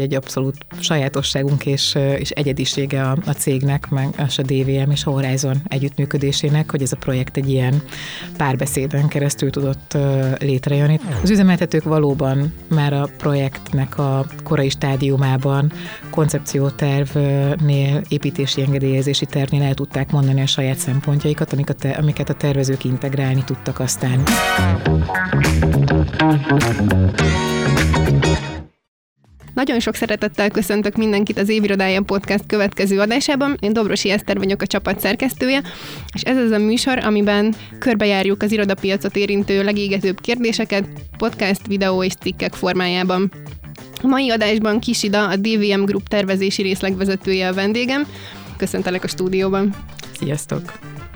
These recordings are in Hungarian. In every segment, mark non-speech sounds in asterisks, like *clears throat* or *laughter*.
Egy abszolút sajátosságunk és, és egyedisége a, a cégnek, meg a DVM és a Horizon együttműködésének, hogy ez a projekt egy ilyen párbeszéden keresztül tudott létrejönni. Az üzemeltetők valóban már a projektnek a korai stádiumában koncepciótervnél, építési engedélyezési tervnél el tudták mondani a saját szempontjaikat, amiket a, amiket a tervezők integrálni tudtak aztán. Nagyon sok szeretettel köszöntök mindenkit az Évirodája Podcast következő adásában. Én Dobrosi Eszter vagyok a csapat szerkesztője, és ez az a műsor, amiben körbejárjuk az irodapiacot érintő legégetőbb kérdéseket podcast, videó és cikkek formájában. A mai adásban Kisida, a DVM Group tervezési részlegvezetője a vendégem. Köszöntelek a stúdióban. Sziasztok!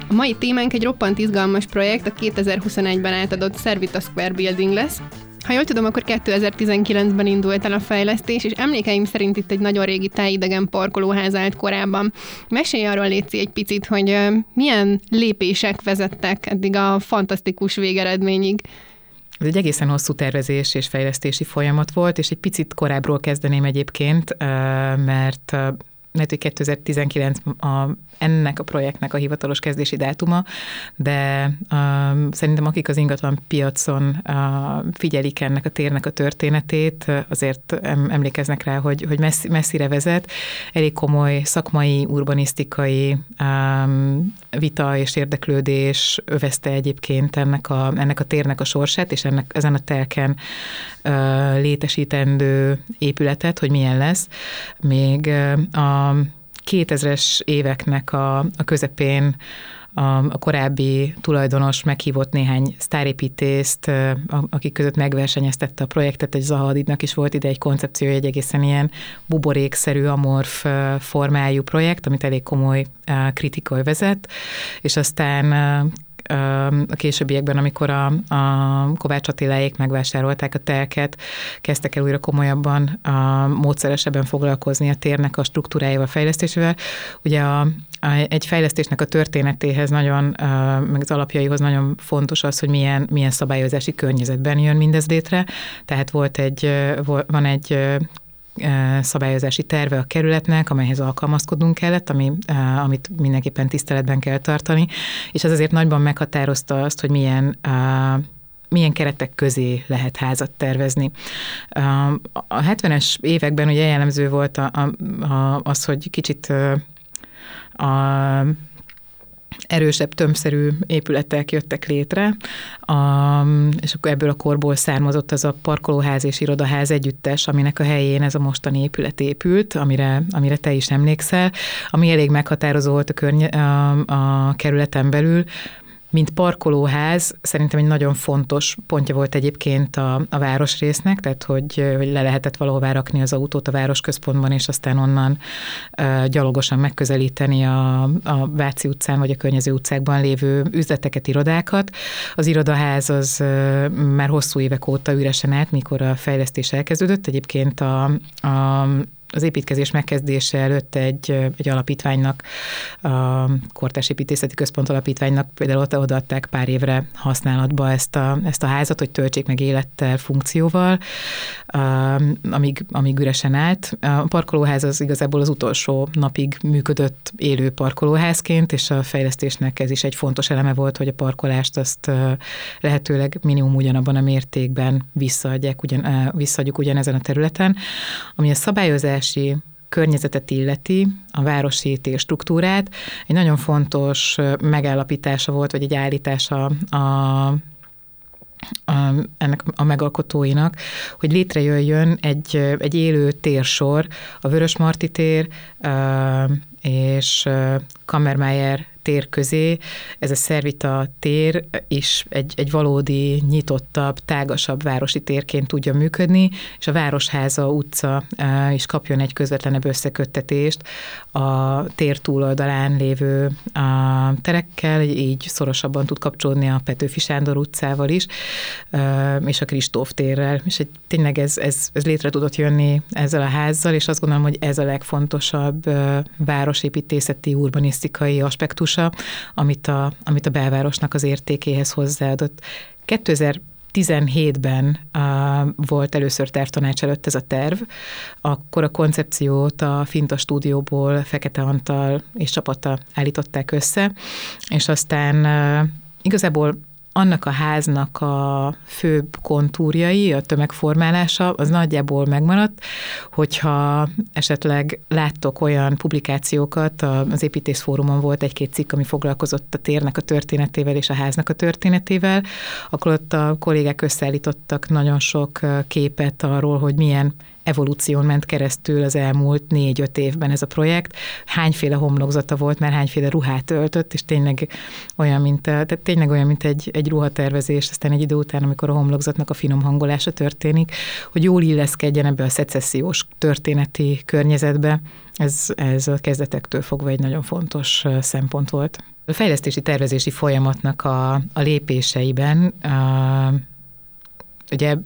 A mai témánk egy roppant izgalmas projekt, a 2021-ben átadott Servita Square Building lesz, ha jól tudom, akkor 2019-ben indult el a fejlesztés, és emlékeim szerint itt egy nagyon régi tájidegen parkolóház állt korábban. Mesélj arról, Léci, egy picit, hogy milyen lépések vezettek eddig a fantasztikus végeredményig. Ez egy egészen hosszú tervezés és fejlesztési folyamat volt, és egy picit korábbról kezdeném egyébként, mert lehet, hogy 2019 a, ennek a projektnek a hivatalos kezdési dátuma, de uh, szerintem akik az ingatlan piacon uh, figyelik ennek a térnek a történetét, azért emlékeznek rá, hogy, hogy messzi, messzire vezet. Elég komoly szakmai, urbanisztikai um, vita és érdeklődés övezte egyébként ennek a, ennek a térnek a sorsát, és ennek, ezen a telken uh, létesítendő épületet, hogy milyen lesz. Még uh, a 2000-es éveknek a, a közepén a, korábbi tulajdonos meghívott néhány sztárépítészt, akik között megversenyeztette a projektet, egy Zahadidnak is volt ide egy koncepció, egy egészen ilyen buborékszerű, amorf formájú projekt, amit elég komoly kritika vezet, és aztán a későbbiekben, amikor a, a Kovács Attiláék megvásárolták a telket, kezdtek el újra komolyabban, a módszeresebben foglalkozni a térnek a struktúrájával, fejlesztésével. Ugye a, a, egy fejlesztésnek a történetéhez nagyon, meg az alapjaihoz nagyon fontos az, hogy milyen, milyen szabályozási környezetben jön mindez létre. Tehát volt egy, van egy szabályozási terve a kerületnek, amelyhez alkalmazkodnunk kellett, ami, amit mindenképpen tiszteletben kell tartani, és ez azért nagyban meghatározta azt, hogy milyen milyen keretek közé lehet házat tervezni. A 70-es években ugye jellemző volt a, a, a, az, hogy kicsit a erősebb, tömszerű épületek jöttek létre, a, és akkor ebből a korból származott az a parkolóház és irodaház együttes, aminek a helyén ez a mostani épület épült, amire, amire te is emlékszel, ami elég meghatározó volt a, környe, a, a kerületen belül, mint parkolóház szerintem egy nagyon fontos pontja volt egyébként a, a városrésznek, tehát hogy, hogy le lehetett valahová rakni az autót a városközpontban, és aztán onnan uh, gyalogosan megközelíteni a, a Váci utcán vagy a környező utcákban lévő üzleteket, irodákat. Az irodaház az uh, már hosszú évek óta üresen állt, mikor a fejlesztés elkezdődött. Egyébként a, a az építkezés megkezdése előtt egy, egy alapítványnak, a Kortás Építészeti Központ alapítványnak például ott odaadták pár évre használatba ezt a, ezt a házat, hogy töltsék meg élettel, funkcióval, amíg, amíg üresen állt. A parkolóház az igazából az utolsó napig működött élő parkolóházként, és a fejlesztésnek ez is egy fontos eleme volt, hogy a parkolást azt lehetőleg minimum ugyanabban a mértékben visszaadják, ugyan, visszaadjuk ugyanezen a területen. Ami a szabályozás városi környezetet illeti, a városi térstruktúrát, egy nagyon fontos megállapítása volt, vagy egy állítása a, a, ennek a megalkotóinak, hogy létrejöjjön egy, egy élő térsor, a Vörösmarty tér és Kammermeyer tér közé, ez a Szervita tér is egy, egy valódi nyitottabb, tágasabb városi térként tudja működni, és a Városháza utca is kapjon egy közvetlenebb összeköttetést a tér túloldalán lévő terekkel, így szorosabban tud kapcsolódni a Petőfi Sándor utcával is, és a Kristóf térrel. És egy, tényleg ez, ez, ez létre tudott jönni ezzel a házzal, és azt gondolom, hogy ez a legfontosabb városépítészeti, urbanisztikai aspektus, hatása, amit a, amit a belvárosnak az értékéhez hozzáadott. 2000 17-ben uh, volt először tervtanács előtt ez a terv, akkor a koncepciót a Finta stúdióból Fekete Antal és csapata állították össze, és aztán uh, igazából annak a háznak a főbb kontúrjai, a tömegformálása, az nagyjából megmaradt, hogyha esetleg láttok olyan publikációkat, az építészfórumon volt egy-két cikk, ami foglalkozott a térnek a történetével és a háznak a történetével, akkor ott a kollégák összeállítottak nagyon sok képet arról, hogy milyen evolúción ment keresztül az elmúlt négy-öt évben ez a projekt. Hányféle homlokzata volt, mert hányféle ruhát öltött, és tényleg olyan, mint, tehát tényleg olyan, mint egy, egy ruhatervezés, aztán egy idő után, amikor a homlokzatnak a finom hangolása történik, hogy jól illeszkedjen ebbe a szecessziós történeti környezetbe, ez, ez a kezdetektől fogva egy nagyon fontos szempont volt. A fejlesztési tervezési folyamatnak a, a lépéseiben a, ugye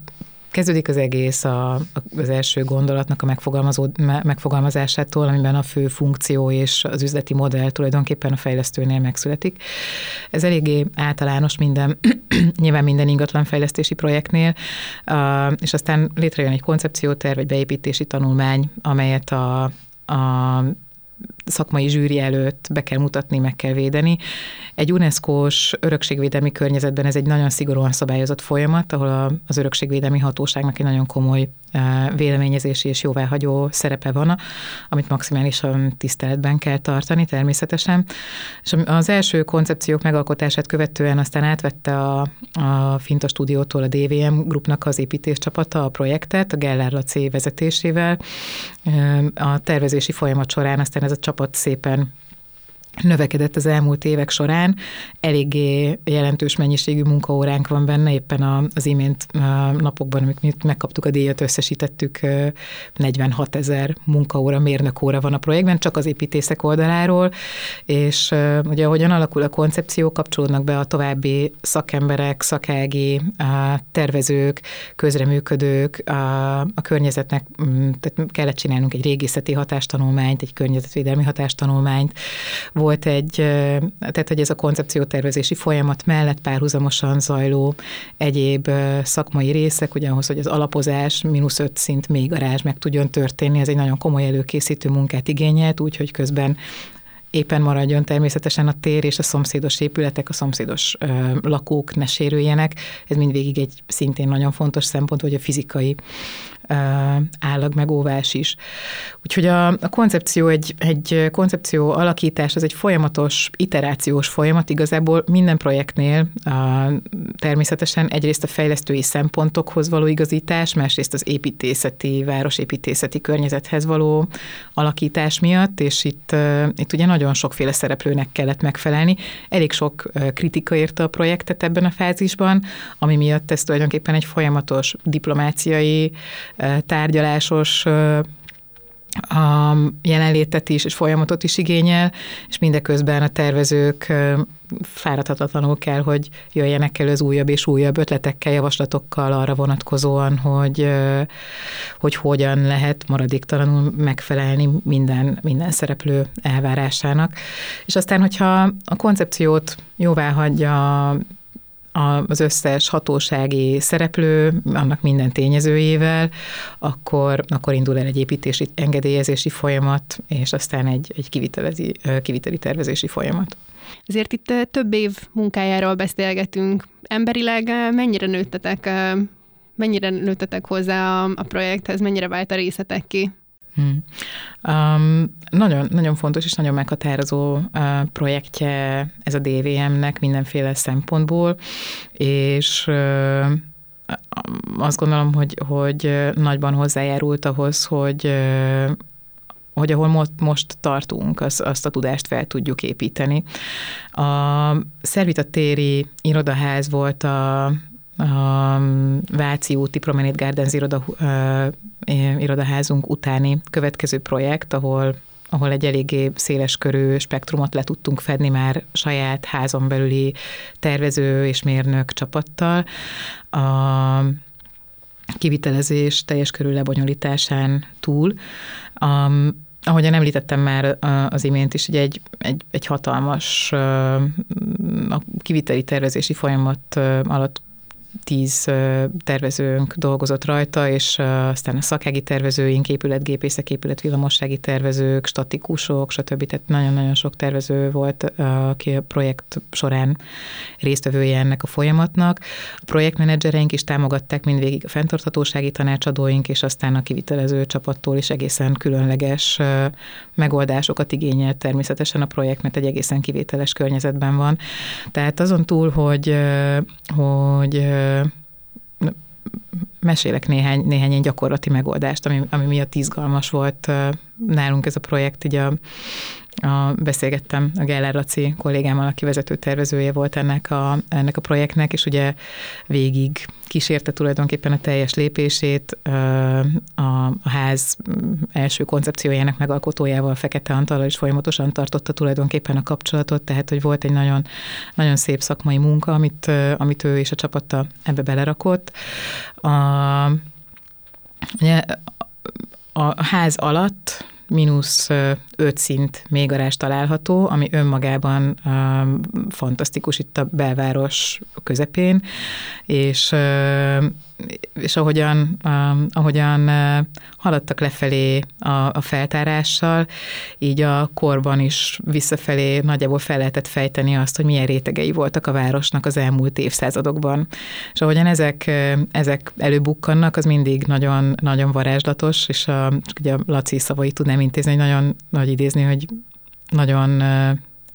Kezdődik az egész a, az első gondolatnak a megfogalmazó, megfogalmazásától, amiben a fő funkció és az üzleti modell tulajdonképpen a fejlesztőnél megszületik. Ez eléggé általános minden, *clears throat* nyilván minden ingatlan fejlesztési projektnél, és aztán létrejön egy koncepcióterv, egy beépítési tanulmány, amelyet a, a szakmai zsűri előtt be kell mutatni, meg kell védeni. Egy UNESCO-s örökségvédelmi környezetben ez egy nagyon szigorúan szabályozott folyamat, ahol az örökségvédelmi hatóságnak egy nagyon komoly véleményezési és jóváhagyó szerepe van, amit maximálisan tiszteletben kell tartani természetesen. És az első koncepciók megalkotását követően aztán átvette a, a Finta stúdiótól a DVM grupnak az építés csapata a projektet, a Geller Laci vezetésével. A tervezési folyamat során aztán ez a csapat szépen növekedett az elmúlt évek során. Eléggé jelentős mennyiségű munkaóránk van benne, éppen az imént napokban, amikor megkaptuk a díjat, összesítettük 46 ezer munkaóra, mérnökóra van a projektben, csak az építészek oldaláról, és ugye ahogyan alakul a koncepció, kapcsolódnak be a további szakemberek, szakági, tervezők, közreműködők, a környezetnek, tehát kellett csinálnunk egy régészeti hatástanulmányt, egy környezetvédelmi hatástanulmányt, volt egy, tehát hogy ez a koncepciótervezési folyamat mellett párhuzamosan zajló egyéb szakmai részek, ugye ahhoz, hogy az alapozás mínusz öt szint még garázs meg tudjon történni, ez egy nagyon komoly előkészítő munkát igényelt, úgyhogy közben éppen maradjon természetesen a tér és a szomszédos épületek, a szomszédos ö, lakók ne sérüljenek. Ez mindvégig egy szintén nagyon fontos szempont, hogy a fizikai állag megóvás is. Úgyhogy a, a koncepció egy, egy koncepció alakítás, az egy folyamatos, iterációs folyamat, igazából minden projektnél a, természetesen egyrészt a fejlesztői szempontokhoz való igazítás, másrészt az építészeti, városépítészeti környezethez való alakítás miatt, és itt, itt ugye nagyon sokféle szereplőnek kellett megfelelni. Elég sok kritika érte a projektet ebben a fázisban, ami miatt ez tulajdonképpen egy folyamatos diplomáciai tárgyalásos a jelenlétet is, és folyamatot is igényel, és mindeközben a tervezők fáradhatatlanul kell, hogy jöjjenek elő az újabb és újabb ötletekkel, javaslatokkal arra vonatkozóan, hogy, hogy hogyan lehet maradéktalanul megfelelni minden, minden szereplő elvárásának. És aztán, hogyha a koncepciót jóvá hagyja az összes hatósági szereplő, annak minden tényezőjével, akkor, akkor indul el egy építési engedélyezési folyamat, és aztán egy, egy kivitelezi, kiviteli tervezési folyamat. Ezért itt több év munkájáról beszélgetünk. Emberileg mennyire nőttetek, mennyire nőttetek hozzá a, a projekthez, mennyire vált a részletek ki? Hmm. Um, nagyon, nagyon fontos és nagyon meghatározó uh, projektje ez a DVM-nek mindenféle szempontból, és uh, azt gondolom, hogy, hogy nagyban hozzájárult ahhoz, hogy uh, hogy ahol most, most tartunk, az, azt a tudást fel tudjuk építeni. A Szervita téri irodaház volt a a Váci úti Promenade Gardens iroda, irodaházunk utáni következő projekt, ahol ahol egy eléggé széles körű spektrumot le tudtunk fedni már saját házon belüli tervező és mérnök csapattal. A kivitelezés teljes körű lebonyolításán túl. Um, ahogyan említettem már az imént is, hogy egy, egy, egy hatalmas a kiviteli tervezési folyamat alatt tíz tervezőnk dolgozott rajta, és aztán a szakági tervezőink, épületgépészek, épületvillamossági tervezők, statikusok, stb. Tehát nagyon-nagyon sok tervező volt, aki a projekt során résztvevője ennek a folyamatnak. A projektmenedzsereink is támogatták mindvégig a fenntarthatósági tanácsadóink, és aztán a kivitelező csapattól is egészen különleges megoldásokat igényelt természetesen a projekt, mert egy egészen kivételes környezetben van. Tehát azon túl, hogy, hogy mesélek néhány, néhány ilyen gyakorlati megoldást, ami, ami miatt izgalmas volt nálunk ez a projekt, így a, a, beszélgettem a Geller Laci kollégámmal, aki vezető tervezője volt ennek a, ennek a projektnek, és ugye végig kísérte tulajdonképpen a teljes lépését a, a ház első koncepciójának megalkotójával, Fekete Antallal is folyamatosan tartotta tulajdonképpen a kapcsolatot, tehát hogy volt egy nagyon, nagyon szép szakmai munka, amit, amit ő és a csapata ebbe belerakott. A, ugye, a ház alatt mínusz öt szint mélygarázs található, ami önmagában fantasztikus itt a belváros közepén, és és ahogyan, uh, ahogyan uh, haladtak lefelé a, a feltárással, így a korban is visszafelé nagyjából fel lehetett fejteni azt, hogy milyen rétegei voltak a városnak az elmúlt évszázadokban. És ahogyan ezek, ezek előbukkannak, az mindig nagyon, nagyon varázslatos, és a, ugye a Laci szavai tudnám intézni, hogy nagyon nagy idézni, hogy nagyon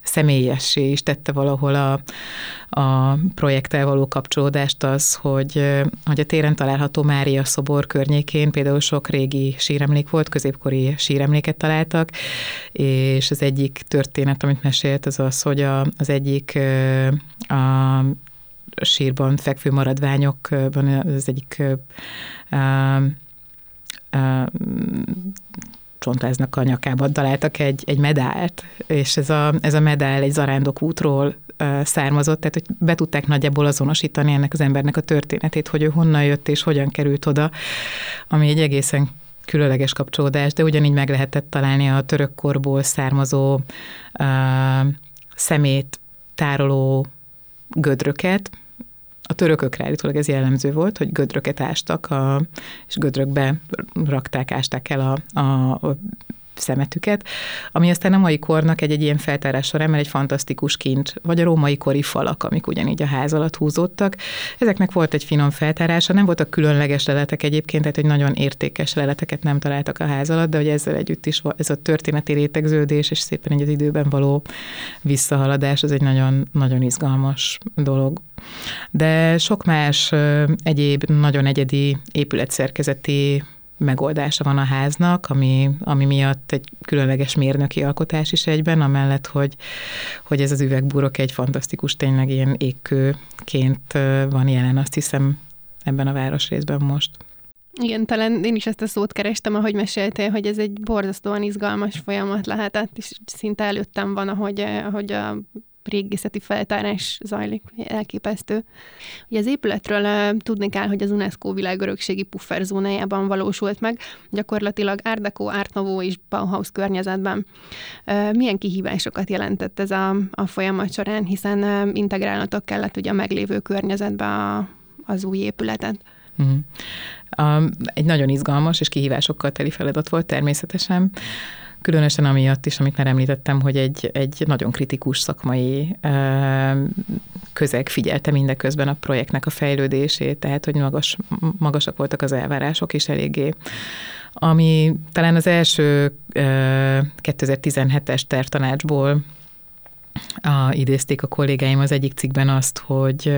személyessé is tette valahol a, a projekttel való kapcsolódást az, hogy, hogy a téren található Mária szobor környékén például sok régi síremlék volt, középkori síremléket találtak, és az egyik történet, amit mesélt, az az, hogy a, az egyik a sírban fekvő maradványokban az egyik a, a, csontráznak a nyakában találtak egy, egy medált, és ez a, ez a medál egy zarándok útról származott, tehát hogy be tudták nagyjából azonosítani ennek az embernek a történetét, hogy ő honnan jött és hogyan került oda, ami egy egészen különleges kapcsolódás, de ugyanígy meg lehetett találni a török korból származó uh, szemét tároló gödröket, a törökökre állítólag ez jellemző volt, hogy gödröket ástak, a, és gödrökbe rakták, ásták el a, a, a szemetüket, ami aztán a mai kornak egy-egy ilyen feltárás során, mert egy fantasztikus kincs, vagy a római kori falak, amik ugyanígy a ház alatt húzódtak. Ezeknek volt egy finom feltárása, nem voltak különleges leletek egyébként, tehát hogy nagyon értékes leleteket nem találtak a ház alatt, de hogy ezzel együtt is ez a történeti rétegződés, és szépen egy az időben való visszahaladás, az egy nagyon, nagyon izgalmas dolog. De sok más egyéb nagyon egyedi épületszerkezeti megoldása van a háznak, ami, ami miatt egy különleges mérnöki alkotás is egyben, amellett, hogy, hogy ez az üvegbúrok egy fantasztikus, tényleg ilyen égkőként van jelen, azt hiszem ebben a városrészben most. Igen, talán én is ezt a szót kerestem, ahogy meséltél, hogy ez egy borzasztóan izgalmas folyamat lehetett, és szinte előttem van, ahogy, ahogy a régészeti feltárás zajlik, elképesztő. Ugye az épületről uh, tudni kell, hogy az UNESCO világörökségi pufferzónájában valósult meg, gyakorlatilag Art Deco, Art és Bauhaus környezetben. Milyen kihívásokat jelentett ez a, a folyamat során, hiszen uh, integrálnatok kellett ugye a meglévő környezetbe a, az új épületet. Uh-huh. Um, egy nagyon izgalmas és kihívásokkal teli feladat volt természetesen. Különösen amiatt is, amit már említettem, hogy egy, egy nagyon kritikus szakmai közeg figyelte mindeközben a projektnek a fejlődését, tehát hogy magas, magasak voltak az elvárások is eléggé. Ami talán az első 2017-es tervtanácsból a, idézték a kollégáim az egyik cikkben azt, hogy,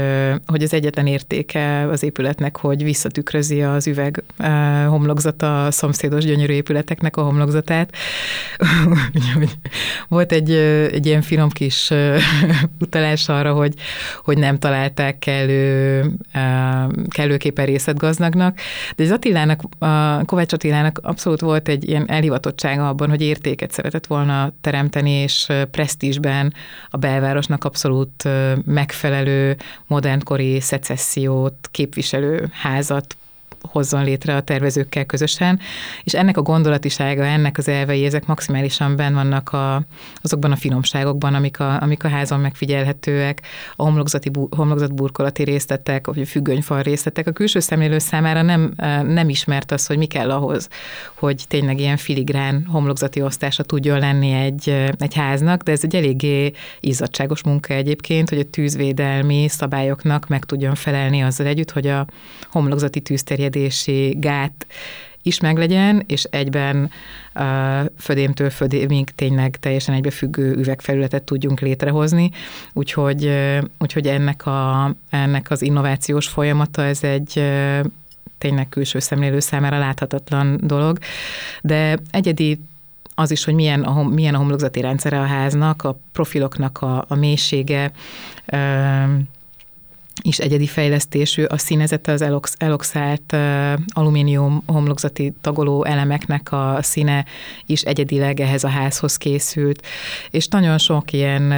hogy az egyetlen értéke az épületnek, hogy visszatükrözi az üveg homlokzata a szomszédos gyönyörű épületeknek a homlokzatát. *laughs* Volt egy, egy ilyen finom kis *laughs* utalás arra, hogy, hogy nem találták kellő, kellőképpen részletgazdagnak, de az Attilának, a Kovács Attilának abszolút volt egy ilyen elhivatottsága abban, hogy értéket szeretett volna teremteni, és presztízsben a belvárosnak abszolút megfelelő, modernkori szecessziót képviselő házat hozzon létre a tervezőkkel közösen, és ennek a gondolatisága, ennek az elvei, ezek maximálisan benn vannak a, azokban a finomságokban, amik a, amik a házon megfigyelhetőek, a homlokzati, homlokzat burkolati részletek, vagy a függönyfal részletek. A külső szemlélő számára nem, nem ismert az, hogy mi kell ahhoz, hogy tényleg ilyen filigrán homlokzati osztása tudjon lenni egy, egy háznak, de ez egy eléggé izzadságos munka egyébként, hogy a tűzvédelmi szabályoknak meg tudjon felelni azzal együtt, hogy a homlokzati tűzterjedési gát is meglegyen, és egyben uh, födémtől födémig tényleg teljesen egybefüggő üvegfelületet tudjunk létrehozni. Úgyhogy, uh, úgyhogy ennek, a, ennek az innovációs folyamata, ez egy uh, tényleg külső szemlélő számára láthatatlan dolog, de egyedi az is, hogy milyen a, milyen a homlokzati rendszere a háznak, a profiloknak a, a mélysége, is egyedi fejlesztésű, a színezete az elox, eloxált alumínium homlokzati tagoló elemeknek a színe is egyedileg ehhez a házhoz készült, és nagyon sok ilyen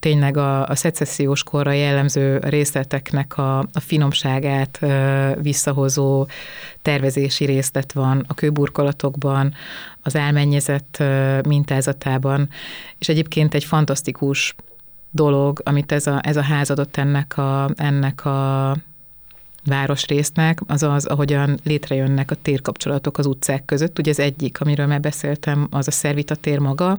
tényleg a, a szecessziós korra jellemző részleteknek a, a finomságát visszahozó tervezési részlet van a kőburkolatokban, az elmennyezett uh, mintázatában, és egyébként egy fantasztikus dolog, amit ez a, ez a ház adott ennek a, ennek a városrésznek, az az, ahogyan létrejönnek a térkapcsolatok az utcák között. Ugye ez egyik, amiről már beszéltem, az a Szervita tér maga,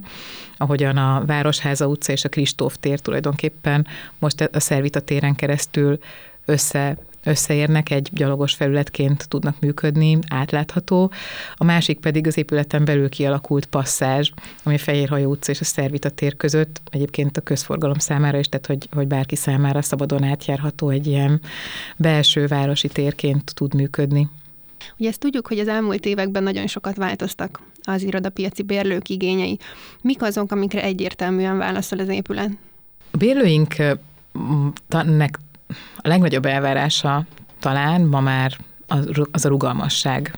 ahogyan a Városháza utca és a Kristóf tér tulajdonképpen most a Szervita téren keresztül össze összeérnek, egy gyalogos felületként tudnak működni, átlátható. A másik pedig az épületen belül kialakult passzázs, ami a Fehérhajó utca és a Szervita tér között egyébként a közforgalom számára is, tehát hogy, hogy bárki számára szabadon átjárható egy ilyen belső városi térként tud működni. Ugye ezt tudjuk, hogy az elmúlt években nagyon sokat változtak az irodapiaci bérlők igényei. Mik azok, amikre egyértelműen válaszol az épület? A bérlőinknek a legnagyobb elvárása talán ma már az a rugalmasság,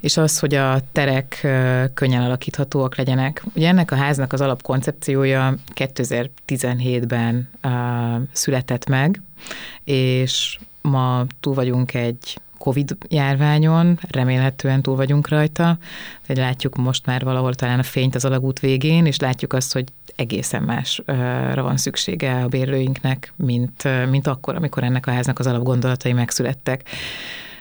és az, hogy a terek könnyen alakíthatóak legyenek. Ugye ennek a háznak az alapkoncepciója 2017-ben született meg, és ma túl vagyunk egy Covid járványon, remélhetően túl vagyunk rajta, hogy látjuk most már valahol talán a fényt az alagút végén, és látjuk azt, hogy egészen másra van szüksége a bérlőinknek, mint, mint akkor, amikor ennek a háznak az alapgondolatai megszülettek.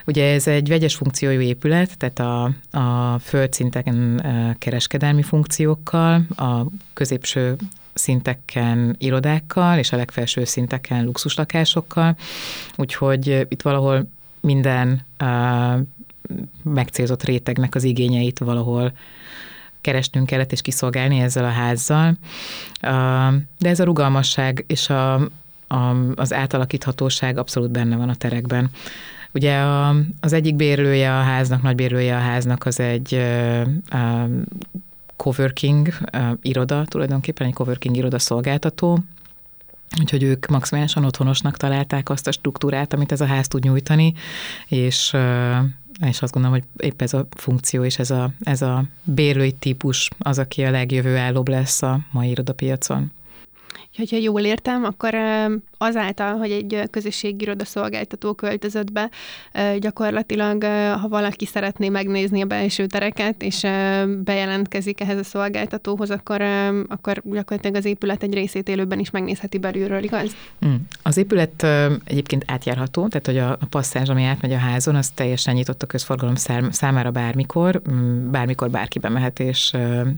Ugye ez egy vegyes funkciójú épület, tehát a, a földszinten kereskedelmi funkciókkal, a középső szinteken irodákkal, és a legfelső szinteken luxuslakásokkal, úgyhogy itt valahol minden uh, megcélzott rétegnek az igényeit valahol keresnünk kellett és kiszolgálni ezzel a házzal. De ez a rugalmasság és a, a, az átalakíthatóság abszolút benne van a terekben. Ugye a, az egyik bérlője a háznak, nagy bérlője a háznak az egy a coworking a iroda, tulajdonképpen egy coworking iroda szolgáltató, Úgyhogy ők maximálisan otthonosnak találták azt a struktúrát, amit ez a ház tud nyújtani, és és azt gondolom, hogy épp ez a funkció és ez a, ez a bérlői típus az, aki a legjövő állóbb lesz a mai irodapiacon. Hogyha jól értem, akkor azáltal, hogy egy közösségi irodaszolgáltató költözött be, gyakorlatilag, ha valaki szeretné megnézni a belső tereket, és bejelentkezik ehhez a szolgáltatóhoz, akkor, akkor gyakorlatilag az épület egy részét élőben is megnézheti belülről, igaz? Mm. Az épület egyébként átjárható, tehát hogy a passzázs, ami átmegy a házon, az teljesen nyitott a közforgalom számára bármikor, mm, bármikor bárki bemehet és,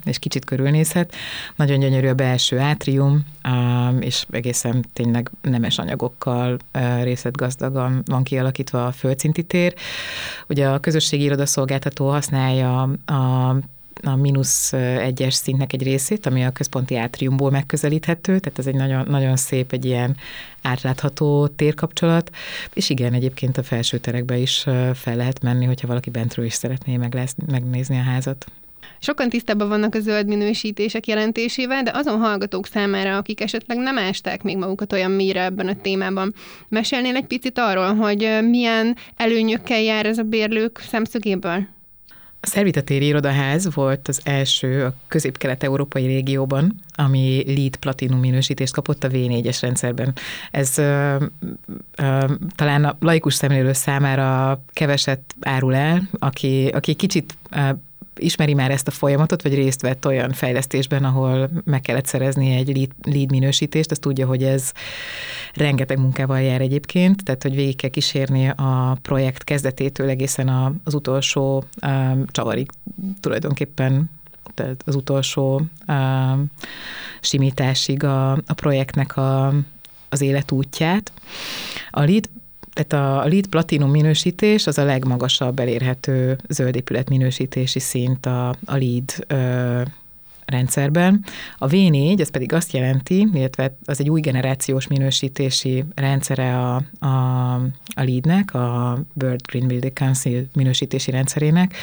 és kicsit körülnézhet. Nagyon gyönyörű a belső átrium, és egészen tényleg nemes anyagokkal részletgazdagan van kialakítva a földszinti tér. Ugye a közösségi irodaszolgáltató használja a a mínusz egyes szintnek egy részét, ami a központi átriumból megközelíthető, tehát ez egy nagyon, nagyon szép, egy ilyen átlátható térkapcsolat, és igen, egyébként a felső terekbe is fel lehet menni, hogyha valaki bentről is szeretné megnézni a házat. Sokan tisztában vannak a zöld minősítések jelentésével, de azon hallgatók számára, akik esetleg nem ásták még magukat olyan mélyre ebben a témában, mesélnél egy picit arról, hogy milyen előnyökkel jár ez a bérlők szemszögéből? Szervitatéri irodaház volt az első a közép-kelet-európai régióban, ami LEED platinum minősítést kapott a V4-es rendszerben. Ez ö, ö, talán a laikus szemlélő számára keveset árul el, aki, aki kicsit ismeri már ezt a folyamatot, vagy részt vett olyan fejlesztésben, ahol meg kellett szerezni egy lead, lead minősítést, azt tudja, hogy ez rengeteg munkával jár egyébként, tehát hogy végig kell kísérni a projekt kezdetétől egészen az utolsó um, csavarig tulajdonképpen tehát az utolsó um, simításig a, a projektnek a, az életútját. A lead tehát a LEED Platinum minősítés az a legmagasabb elérhető zöldépület minősítési szint a, a LEED rendszerben. A V4, ez pedig azt jelenti, illetve az egy új generációs minősítési rendszere a, a, a LEED-nek, a World Green Building Council minősítési rendszerének,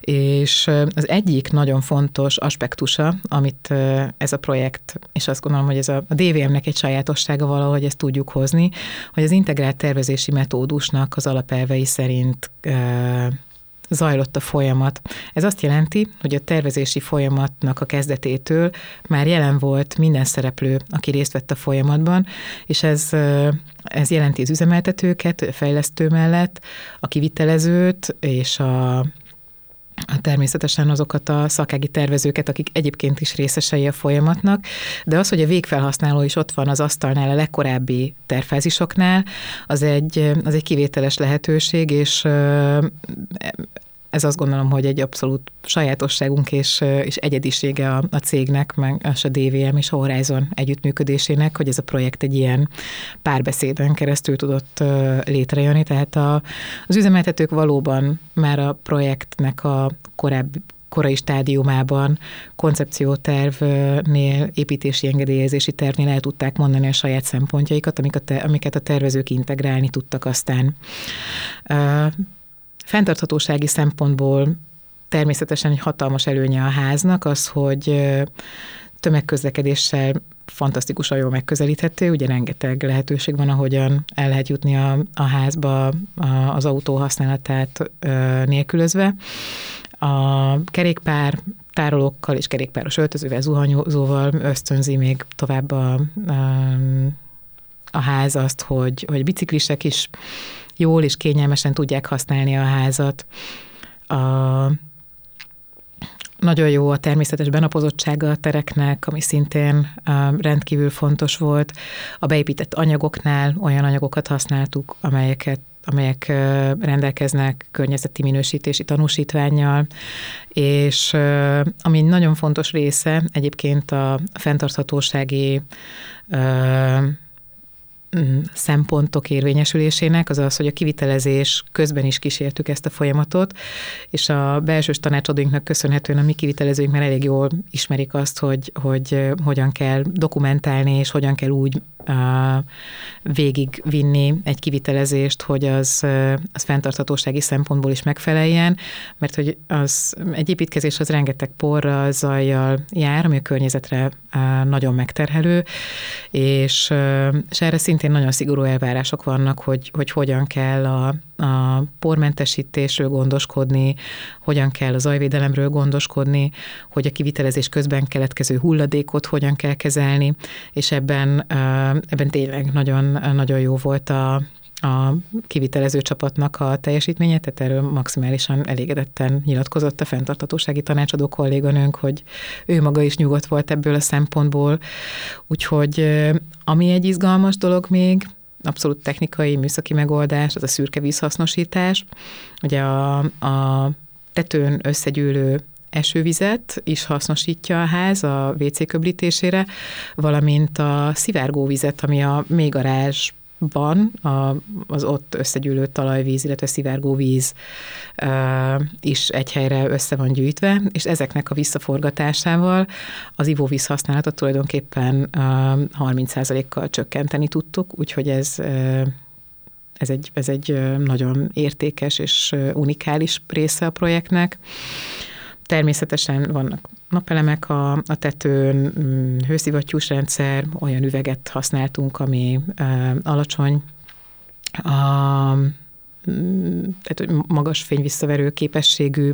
és az egyik nagyon fontos aspektusa, amit ez a projekt, és azt gondolom, hogy ez a, a DVM-nek egy sajátossága valahogy ezt tudjuk hozni, hogy az integrált tervezési metódusnak az alapelvei szerint zajlott a folyamat. Ez azt jelenti, hogy a tervezési folyamatnak a kezdetétől már jelen volt minden szereplő, aki részt vett a folyamatban, és ez, ez jelenti az üzemeltetőket, a fejlesztő mellett, a kivitelezőt és a természetesen azokat a szakági tervezőket, akik egyébként is részesei a folyamatnak, de az, hogy a végfelhasználó is ott van az asztalnál a legkorábbi tervfázisoknál, az egy, az egy kivételes lehetőség, és ez azt gondolom, hogy egy abszolút sajátosságunk és, és egyedisége a, a cégnek, meg a DVM és a Horizon együttműködésének, hogy ez a projekt egy ilyen párbeszéden keresztül tudott létrejönni. Tehát a, az üzemeltetők valóban már a projektnek a korábbi korai stádiumában koncepciótervnél, építési engedélyezési tervnél el tudták mondani a saját szempontjaikat, amiket a tervezők integrálni tudtak aztán. Fenntarthatósági szempontból természetesen egy hatalmas előnye a háznak az, hogy tömegközlekedéssel fantasztikusan jól megközelíthető, ugye rengeteg lehetőség van, ahogyan el lehet jutni a, a házba a, az autó használatát ö, nélkülözve. A kerékpár tárolókkal és kerékpáros öltözővel, zuhanyozóval ösztönzi még tovább a, a, a ház azt, hogy, hogy biciklisek is jól és kényelmesen tudják használni a házat. A, nagyon jó a természetes benapozottsága a tereknek, ami szintén rendkívül fontos volt. A beépített anyagoknál olyan anyagokat használtuk, amelyeket amelyek rendelkeznek környezeti minősítési tanúsítványjal, és ami nagyon fontos része egyébként a fenntarthatósági szempontok érvényesülésének, az az, hogy a kivitelezés közben is kísértük ezt a folyamatot, és a belsős tanácsadóinknak köszönhetően a mi kivitelezőink már elég jól ismerik azt, hogy, hogy hogyan kell dokumentálni, és hogyan kell úgy végigvinni egy kivitelezést, hogy az, az fenntarthatósági szempontból is megfeleljen, mert hogy az, egy építkezés az rengeteg porral, zajjal jár, ami a környezetre nagyon megterhelő, és, és erre szintén nagyon szigorú elvárások vannak, hogy, hogy hogyan kell a, a pormentesítésről gondoskodni, hogyan kell a zajvédelemről gondoskodni, hogy a kivitelezés közben keletkező hulladékot hogyan kell kezelni, és ebben, ebben tényleg nagyon, nagyon jó volt a, a kivitelező csapatnak a teljesítménye, tehát erről maximálisan elégedetten nyilatkozott a fenntartatósági tanácsadó kolléganőnk, hogy ő maga is nyugodt volt ebből a szempontból. Úgyhogy ami egy izgalmas dolog még, abszolút technikai, műszaki megoldás, az a szürke vízhasznosítás. Ugye a, a tetőn összegyűlő esővizet is hasznosítja a ház a WC köblítésére, valamint a szivárgóvizet, ami a mélygarázs van a, az ott összegyűlő talajvíz, illetve szivárgóvíz is egy helyre össze van gyűjtve, és ezeknek a visszaforgatásával az ivóvíz használatot tulajdonképpen uh, 30%-kal csökkenteni tudtuk, úgyhogy ez ez egy, ez egy nagyon értékes és unikális része a projektnek. Természetesen vannak napelemek a, a tetőn, mm, hőszivattyús rendszer, olyan üveget használtunk, ami alacsony a tehát hogy magas fényvisszaverő képességű,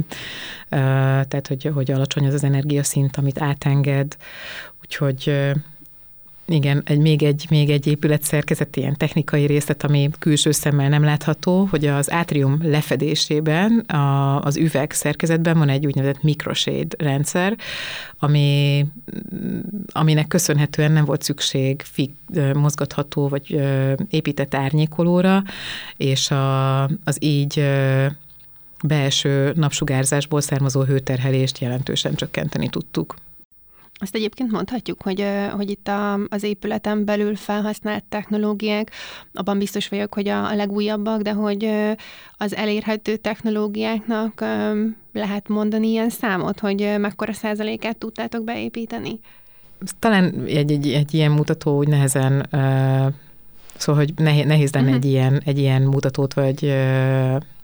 tehát hogy, hogy alacsony az az energiaszint, amit átenged, úgyhogy igen, egy, még, egy, még egy épület szerkezet, ilyen technikai részlet, ami külső szemmel nem látható, hogy az átrium lefedésében, a, az üveg szerkezetben van egy úgynevezett microshade rendszer, ami, aminek köszönhetően nem volt szükség fig, mozgatható vagy épített árnyékolóra, és a, az így belső napsugárzásból származó hőterhelést jelentősen csökkenteni tudtuk. Azt egyébként mondhatjuk, hogy, hogy itt a, az épületen belül felhasznált technológiák, abban biztos vagyok, hogy a, a legújabbak, de hogy az elérhető technológiáknak lehet mondani ilyen számot, hogy mekkora százalékát tudtátok beépíteni? Talán egy, egy, egy ilyen mutató úgy nehezen, szóval, hogy nehéz, nehéz lenne uh-huh. egy, ilyen, egy ilyen mutatót vagy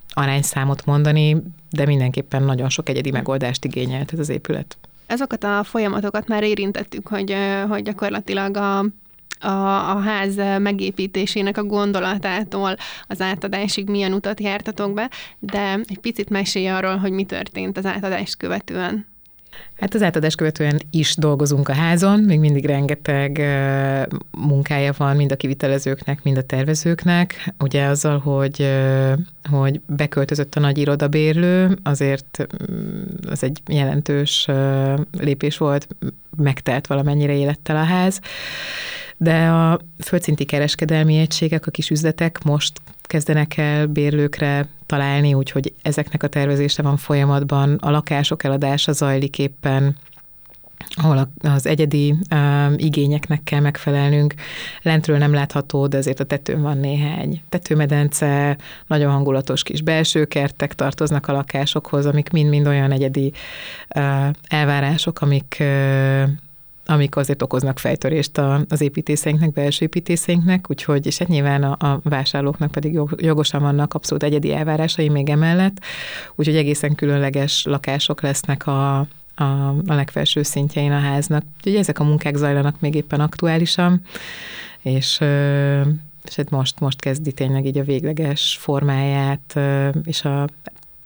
arányszámot mondani, de mindenképpen nagyon sok egyedi megoldást igényelt ez az épület. Ezeket a folyamatokat már érintettük, hogy, hogy gyakorlatilag a, a, a ház megépítésének a gondolatától az átadásig milyen utat jártatok be, de egy picit mesélj arról, hogy mi történt az átadást követően. Hát az átadás követően is dolgozunk a házon, még mindig rengeteg munkája van mind a kivitelezőknek, mind a tervezőknek. Ugye azzal, hogy, hogy beköltözött a nagy irodabérlő, azért mm, az egy jelentős lépés volt, megtelt valamennyire élettel a ház de a földszinti kereskedelmi egységek, a kis üzletek most kezdenek el bérlőkre találni, úgyhogy ezeknek a tervezése van folyamatban, a lakások eladása zajlik éppen, ahol az egyedi igényeknek kell megfelelnünk. Lentről nem látható, de azért a tetőn van néhány tetőmedence, nagyon hangulatos kis belső kertek tartoznak a lakásokhoz, amik mind-mind olyan egyedi elvárások, amik amik azért okoznak fejtörést az építészeinknek, belső építészeinknek, úgyhogy, és hát nyilván a, a vásárlóknak pedig jogosan vannak abszolút egyedi elvárásai még emellett, úgyhogy egészen különleges lakások lesznek a, a, a legfelső szintjein a háznak. Úgyhogy ezek a munkák zajlanak még éppen aktuálisan, és és hát most, most kezdi tényleg így a végleges formáját, és a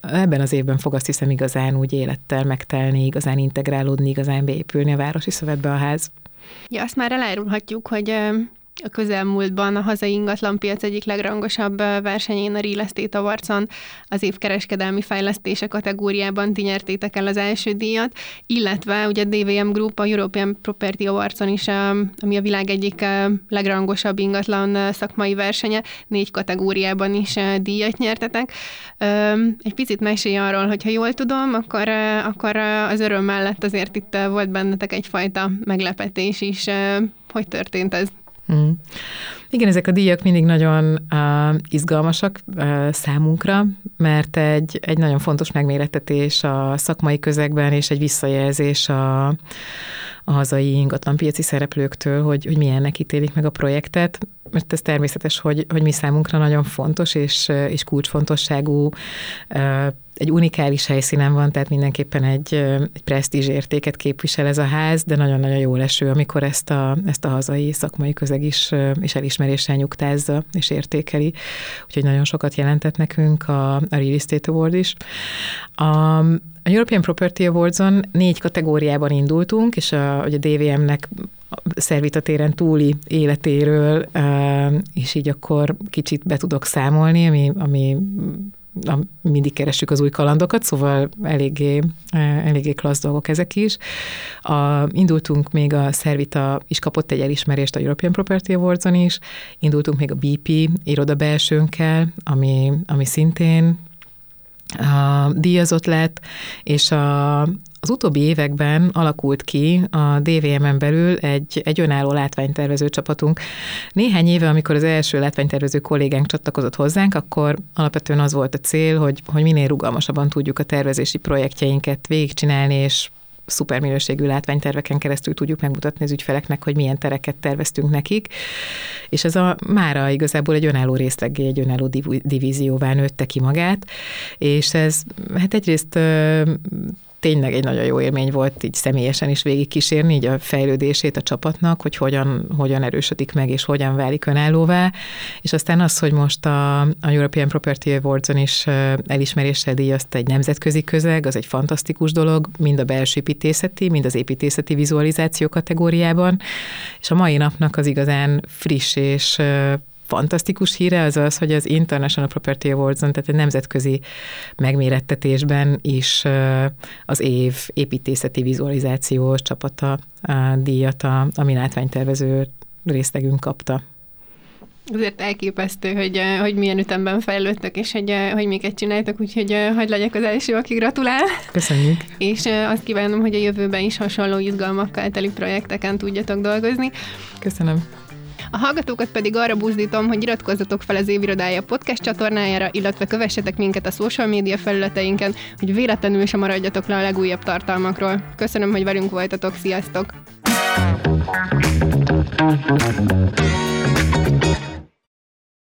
ebben az évben fog azt hiszem igazán úgy élettel megtelni, igazán integrálódni, igazán beépülni a Városi Szövetbe a ház. Ja, azt már elárulhatjuk, hogy a közelmúltban a hazai ingatlanpiac egyik legrangosabb versenyén, a Real Estate Awards-on az év kereskedelmi fejlesztése kategóriában ti nyertétek el az első díjat, illetve ugye a DVM Group a European Property Awards-on is, ami a világ egyik legrangosabb ingatlan szakmai versenye, négy kategóriában is díjat nyertetek. Egy picit mesélj arról, hogyha jól tudom, akkor, akkor az öröm mellett azért itt volt bennetek egyfajta meglepetés is. Hogy történt ez? Mm. Igen, ezek a díjak mindig nagyon uh, izgalmasak uh, számunkra, mert egy, egy nagyon fontos megmérettetés a szakmai közegben, és egy visszajelzés a, a hazai ingatlanpiaci szereplőktől, hogy, hogy milyennek ítélik meg a projektet, mert ez természetes, hogy, hogy mi számunkra nagyon fontos és, és kulcsfontosságú egy unikális helyszínen van, tehát mindenképpen egy, egy presztízs értéket képvisel ez a ház, de nagyon-nagyon jó leső, amikor ezt a, ezt a hazai szakmai közeg is, is elismeréssel nyugtázza és értékeli. Úgyhogy nagyon sokat jelentett nekünk a, a Real Estate Award is. A, a European Property Awards-on négy kategóriában indultunk, és a, a DVM-nek szervitatéren túli életéről, és így akkor kicsit be tudok számolni, ami, ami mindig keressük az új kalandokat, szóval eléggé, eléggé klassz dolgok ezek is. A, indultunk még a Szervita is kapott egy elismerést a European Property Awards-on is, indultunk még a BP iroda belsőnkkel, ami, ami szintén a díjazott lett, és a, az utóbbi években alakult ki a DVM-en belül egy, egy önálló látványtervező csapatunk. Néhány éve, amikor az első látványtervező kollégánk csatlakozott hozzánk, akkor alapvetően az volt a cél, hogy, hogy minél rugalmasabban tudjuk a tervezési projektjeinket végigcsinálni, és szuper minőségű látványterveken keresztül tudjuk megmutatni az ügyfeleknek, hogy milyen tereket terveztünk nekik. És ez a mára igazából egy önálló részleggé, egy önálló div- divízióvá nőtte ki magát, és ez hát egyrészt tényleg egy nagyon jó élmény volt így személyesen is végigkísérni így a fejlődését a csapatnak, hogy hogyan, hogyan erősödik meg, és hogyan válik önállóvá. És aztán az, hogy most a, a European Property Awards-on is elismeréssel díjazta egy nemzetközi közeg, az egy fantasztikus dolog, mind a belső építészeti, mind az építészeti vizualizáció kategóriában. És a mai napnak az igazán friss és fantasztikus híre az az, hogy az International Property Awards-on, tehát egy nemzetközi megmérettetésben is az év építészeti vizualizációs csapata a díjat a, a mi látványtervező részlegünk kapta. Azért elképesztő, hogy, hogy milyen ütemben fejlődtök, és hogy, hogy miket csináltok, úgyhogy hagyd legyek az első, aki gratulál. Köszönjük. És azt kívánom, hogy a jövőben is hasonló izgalmakkal teli projekteken tudjatok dolgozni. Köszönöm. A hallgatókat pedig arra buzdítom, hogy iratkozzatok fel az Évirodája podcast csatornájára, illetve kövessetek minket a social média felületeinken, hogy véletlenül sem maradjatok le a legújabb tartalmakról. Köszönöm, hogy velünk voltatok, sziasztok! Thank you.